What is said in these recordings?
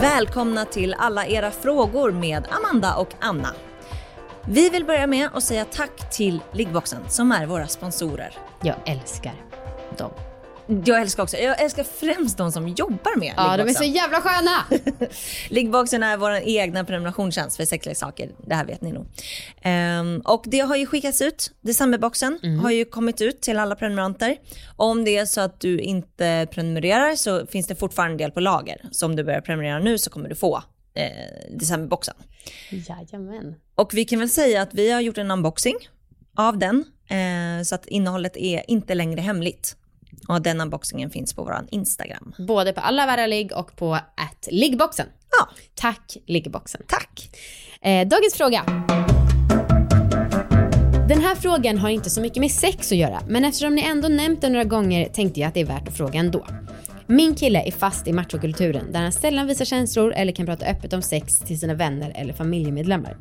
Välkomna till alla era frågor med Amanda och Anna. Vi vill börja med att säga tack till Liggboxen som är våra sponsorer. Jag älskar dem. Jag älskar också, jag älskar främst de som jobbar med Ja, de är så jävla sköna! Liggboxen är vår egna prenumerationstjänst för sexleksaker. Det här vet ni nog. Ehm, och det har ju skickats ut. Decemberboxen har ju kommit ut till alla prenumeranter. Om det är så att du inte prenumererar så finns det fortfarande en del på lager. Så om du börjar prenumerera nu så kommer du få eh, decemberboxen. Jajamän. Och vi kan väl säga att vi har gjort en unboxing av den. Eh, så att innehållet är inte längre hemligt. Och den unboxingen finns på vår Instagram. Både på alla värra ligg och på att liggboxen. Ja, Tack liggboxen. tack. Eh, dagens fråga. Den här frågan har inte så mycket med sex att göra, men eftersom ni ändå nämnt det några gånger tänkte jag att det är värt att fråga ändå. Min kille är fast i machokulturen där han sällan visar känslor eller kan prata öppet om sex till sina vänner eller familjemedlemmar.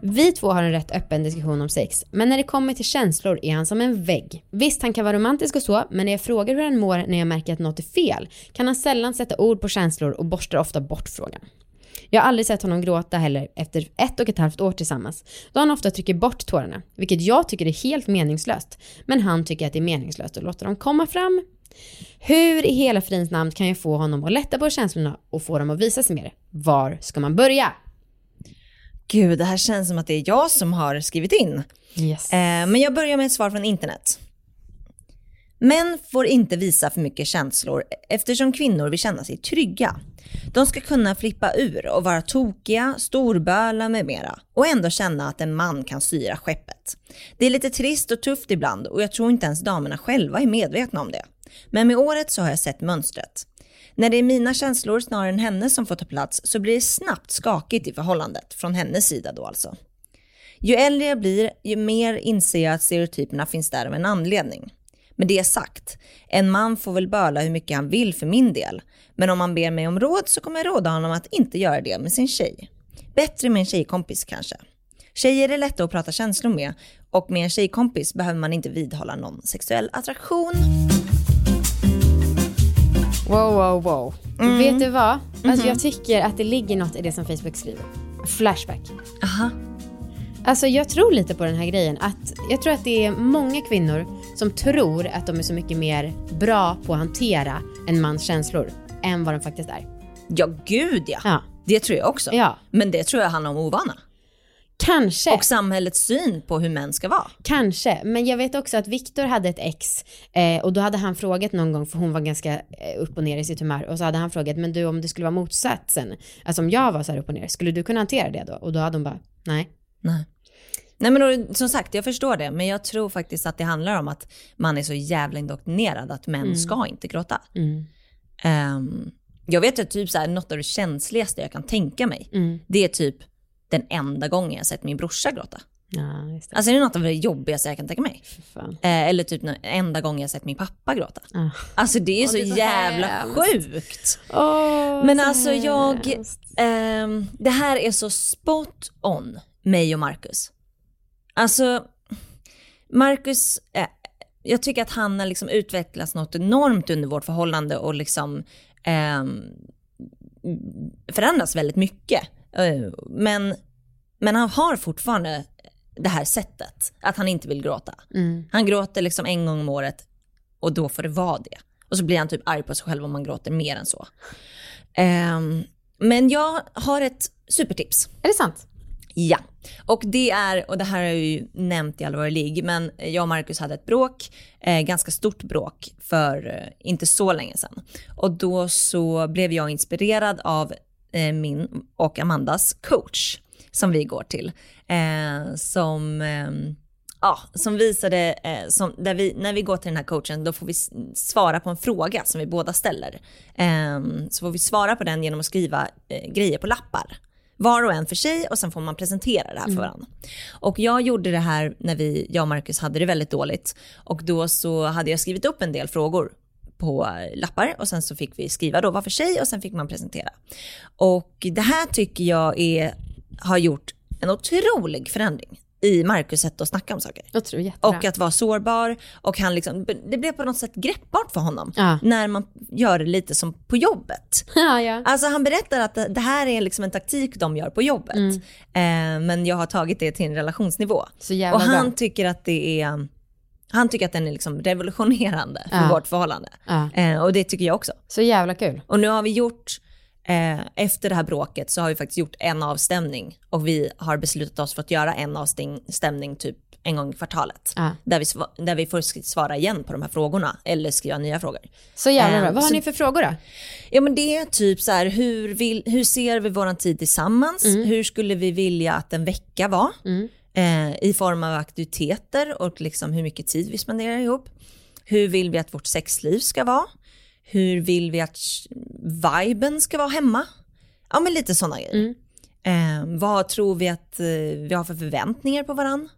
Vi två har en rätt öppen diskussion om sex, men när det kommer till känslor är han som en vägg. Visst, han kan vara romantisk och så, men när jag frågar hur han mår när jag märker att något är fel kan han sällan sätta ord på känslor och borstar ofta bort frågan. Jag har aldrig sett honom gråta heller efter ett och ett halvt år tillsammans, då han ofta trycker bort tårarna, vilket jag tycker är helt meningslöst. Men han tycker att det är meningslöst att låta dem komma fram. Hur i hela fridens namn kan jag få honom att lätta på känslorna och få dem att visa sig mer? Var ska man börja? Gud, det här känns som att det är jag som har skrivit in. Yes. Eh, men jag börjar med ett svar från internet. Män får inte visa för mycket känslor eftersom kvinnor vill känna sig trygga. De ska kunna flippa ur och vara tokiga, storböla med mera och ändå känna att en man kan styra skeppet. Det är lite trist och tufft ibland och jag tror inte ens damerna själva är medvetna om det. Men med året så har jag sett mönstret. När det är mina känslor snarare än hennes som får ta plats så blir det snabbt skakigt i förhållandet, från hennes sida då alltså. Ju äldre jag blir, ju mer inser jag att stereotyperna finns där av en anledning. Med det sagt, en man får väl böla hur mycket han vill för min del. Men om han ber mig om råd så kommer jag råda honom att inte göra det med sin tjej. Bättre med en tjejkompis kanske. Tjejer är lätta att prata känslor med och med en tjejkompis behöver man inte vidhålla någon sexuell attraktion. Wow, wow, wow. Vet du vad? Alltså, jag tycker att det ligger något i det som Facebook skriver. Flashback. Aha. Alltså jag tror lite på den här grejen. Att jag tror att det är många kvinnor som tror att de är så mycket mer bra på att hantera en mans känslor än vad de faktiskt är. Ja, gud ja. Ja. Det tror jag också. Ja. Men det tror jag handlar om ovana. Kanske. Och samhällets syn på hur män ska vara. Kanske, men jag vet också att Viktor hade ett ex eh, och då hade han frågat någon gång, för hon var ganska eh, upp och ner i sitt humör, och så hade han frågat, men du om det skulle vara motsatsen, alltså om jag var så här upp och ner, skulle du kunna hantera det då? Och då hade hon bara, nej. Nej. Nej men som sagt, jag förstår det. Men jag tror faktiskt att det handlar om att man är så jävla indoktrinerad att män ska inte gråta. Mm. Ehm, jag vet att typ så här, något av det känsligaste jag kan tänka mig, Mm. det är typ den enda gången jag sett min brorsa gråta. Ja, det. Alltså det är något av det jobbigaste jag kan tänka mig. Eh, eller typ den enda gången jag sett min pappa gråta. Ah. Alltså det är så, det är så jävla hemskt. sjukt. Åh, Men så alltså jag, ehm, det här är så spot on mig och Marcus. Alltså, Marcus, eh, jag tycker att han har liksom utvecklats något enormt under vårt förhållande och liksom ehm, förändrats väldigt mycket. Eh, men, men han har fortfarande det här sättet, att han inte vill gråta. Mm. Han gråter liksom en gång om året och då får det vara det. Och så blir han typ arg på sig själv om man gråter mer än så. Ehm, men jag har ett supertips. Är det sant? Ja, och det är, och det här har jag ju nämnt i allvarlig, ligg, men jag och Marcus hade ett bråk, eh, ganska stort bråk för eh, inte så länge sedan. Och då så blev jag inspirerad av eh, min och Amandas coach som vi går till. Eh, som, eh, ja, som visade, eh, som, där vi, när vi går till den här coachen då får vi svara på en fråga som vi båda ställer. Eh, så får vi svara på den genom att skriva eh, grejer på lappar var och en för sig och sen får man presentera det här för varandra. Och jag gjorde det här när vi, jag och Marcus hade det väldigt dåligt och då så hade jag skrivit upp en del frågor på lappar och sen så fick vi skriva då var för sig och sen fick man presentera. Och det här tycker jag är, har gjort en otrolig förändring i Marcus sätt att snacka om saker. Jag tror jättebra. Och att vara sårbar och han liksom, det blev på något sätt greppbart för honom. Ja. När man gör det lite som på jobbet. ja, ja. Alltså han berättar att det- här är liksom en taktik de gör på jobbet. Mm. Eh, men jag har tagit det till en relationsnivå. Så jävla och han bra. tycker att det är, han tycker att den är liksom revolutionerande för vårt förhållande. Eh, och det tycker jag också. Så jävla kul. Och nu har vi gjort, eh, efter det här bråket så har vi faktiskt gjort en avstämning och vi har beslutat oss för att göra en avstämning typ en gång i kvartalet. Ja. Där, vi, där vi får svara igen på de här frågorna eller skriva nya frågor. Så jävla Eh, bra. Vad har så- ni för frågor då? Ja men det är typ så här, hur, vill, hur ser vi våran tid tillsammans? Hur skulle vi vilja att en vecka var? Eh, I form av aktiviteter och liksom hur mycket tid vi spenderar ihop. Hur vill vi att vårt sexliv ska vara? Hur vill vi att viben ska vara hemma? Ja men lite sådana grejer. Eh, vad tror vi att eh, vi har för förväntningar på varann?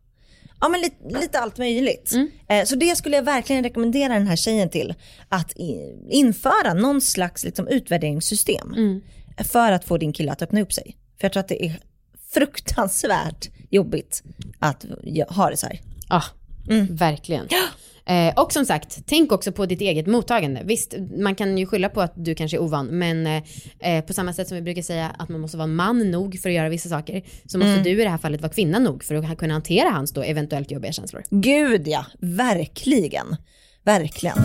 Ja men lite, lite allt möjligt. Eh, så det skulle jag verkligen rekommendera den här tjejen till. Att i, införa någon slags liksom, utvärderingssystem. För att få din kille att öppna upp sig. För jag tror att det är fruktansvärt jobbigt att ha det så här. Ja, verkligen. Eh, och som sagt, tänk också på ditt eget mottagande. Visst, man kan ju skylla på att du kanske är ovan, men eh, eh, på samma sätt som vi brukar säga att man måste vara man nog för att göra vissa saker, så måste du i det här fallet vara kvinna nog för att kunna hantera hans då eventuellt jobbiga känslor. Gud ja, verkligen. Verkligen.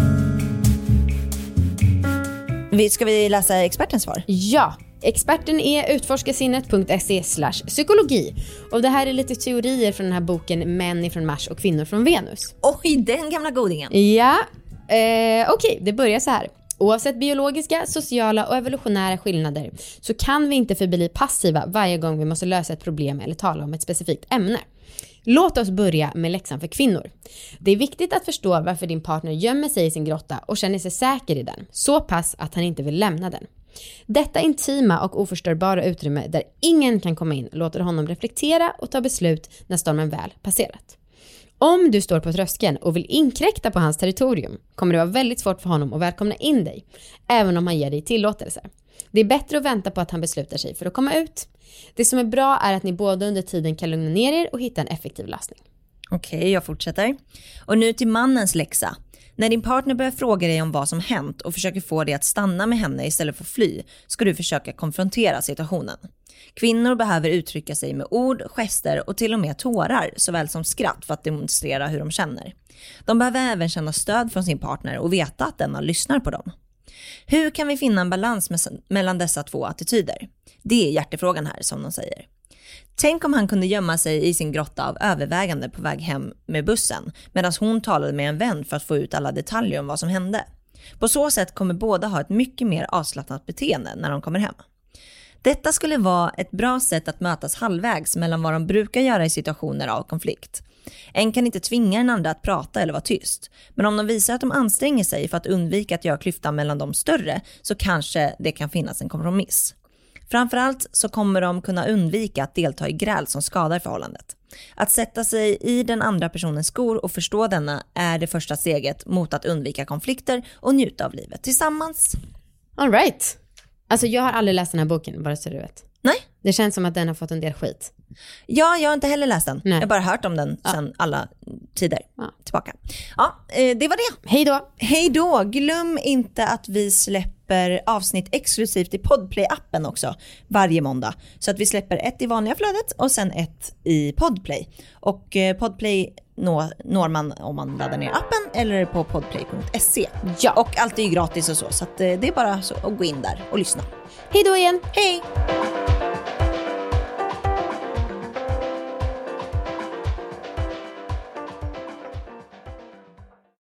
Ska vi läsa expertens svar? Ja, experten är utforskasinnet.se psykologi. Och det här är lite teorier från den här boken Män ifrån Mars och kvinnor från Venus. Oj, den gamla godingen. Ja, eh, okej, det börjar så här. Oavsett biologiska, sociala och evolutionära skillnader så kan vi inte förbli passiva varje gång vi måste lösa ett problem eller tala om ett specifikt ämne. Låt oss börja med läxan för kvinnor. Det är viktigt att förstå varför din partner gömmer sig i sin grotta och känner sig säker i den, så pass att han inte vill lämna den. Detta intima och oförstörbara utrymme där ingen kan komma in låter honom reflektera och ta beslut när stormen väl passerat. Om du står på tröskeln och vill inkräkta på hans territorium kommer det vara väldigt svårt för honom att välkomna in dig, även om han ger dig tillåtelse. Det är bättre att vänta på att han beslutar sig för att komma ut. Det som är bra är att ni båda under tiden kan lugna ner er och hitta en effektiv lösning. Okej, jag fortsätter. Och nu till mannens läxa. När din partner börjar fråga dig om vad som hänt och försöker få dig att stanna med henne istället för att fly, ska du försöka konfrontera situationen. Kvinnor behöver uttrycka sig med ord, gester och till och med tårar, såväl som skratt för att demonstrera hur de känner. De behöver även känna stöd från sin partner och veta att denna lyssnar på dem. Hur kan vi finna en balans mellan dessa två attityder? Det är hjärtefrågan här, som de säger. Tänk om han kunde gömma sig i sin grotta av övervägande på väg hem med bussen medan hon talade med en vän för att få ut alla detaljer om vad som hände. På så sätt kommer båda ha ett mycket mer avslappnat beteende när de kommer hem. Detta skulle vara ett bra sätt att mötas halvvägs mellan vad de brukar göra i situationer av konflikt. En kan inte tvinga den andra att prata eller vara tyst, men om de visar att de anstränger sig för att undvika att göra klyftan mellan dem större så kanske det kan finnas en kompromiss. Framförallt så kommer de kunna undvika att delta i gräl som skadar förhållandet. Att sätta sig i den andra personens skor och förstå denna är det första steget mot att undvika konflikter och njuta av livet tillsammans. All right. Alltså jag har aldrig läst den här boken, bara så du vet. Nej, Det känns som att den har fått en del skit. ja, jag har inte heller läst den. Nej. Jag har bara hört om den sedan alla tider Ja. tillbaka. Ja, eh, det var det. Hej då! Hej då! Glöm inte att vi släpper avsnitt exklusivt i Podplay-appen också varje måndag. Så att vi släpper ett i vanliga flödet och sen ett i Podplay. Och eh, Podplay når, når man om man laddar ner appen eller på podplay.se. Ja. Och allt är ju gratis och så, så att, eh, det är bara så att gå in där och lyssna. Hej då igen! Hej!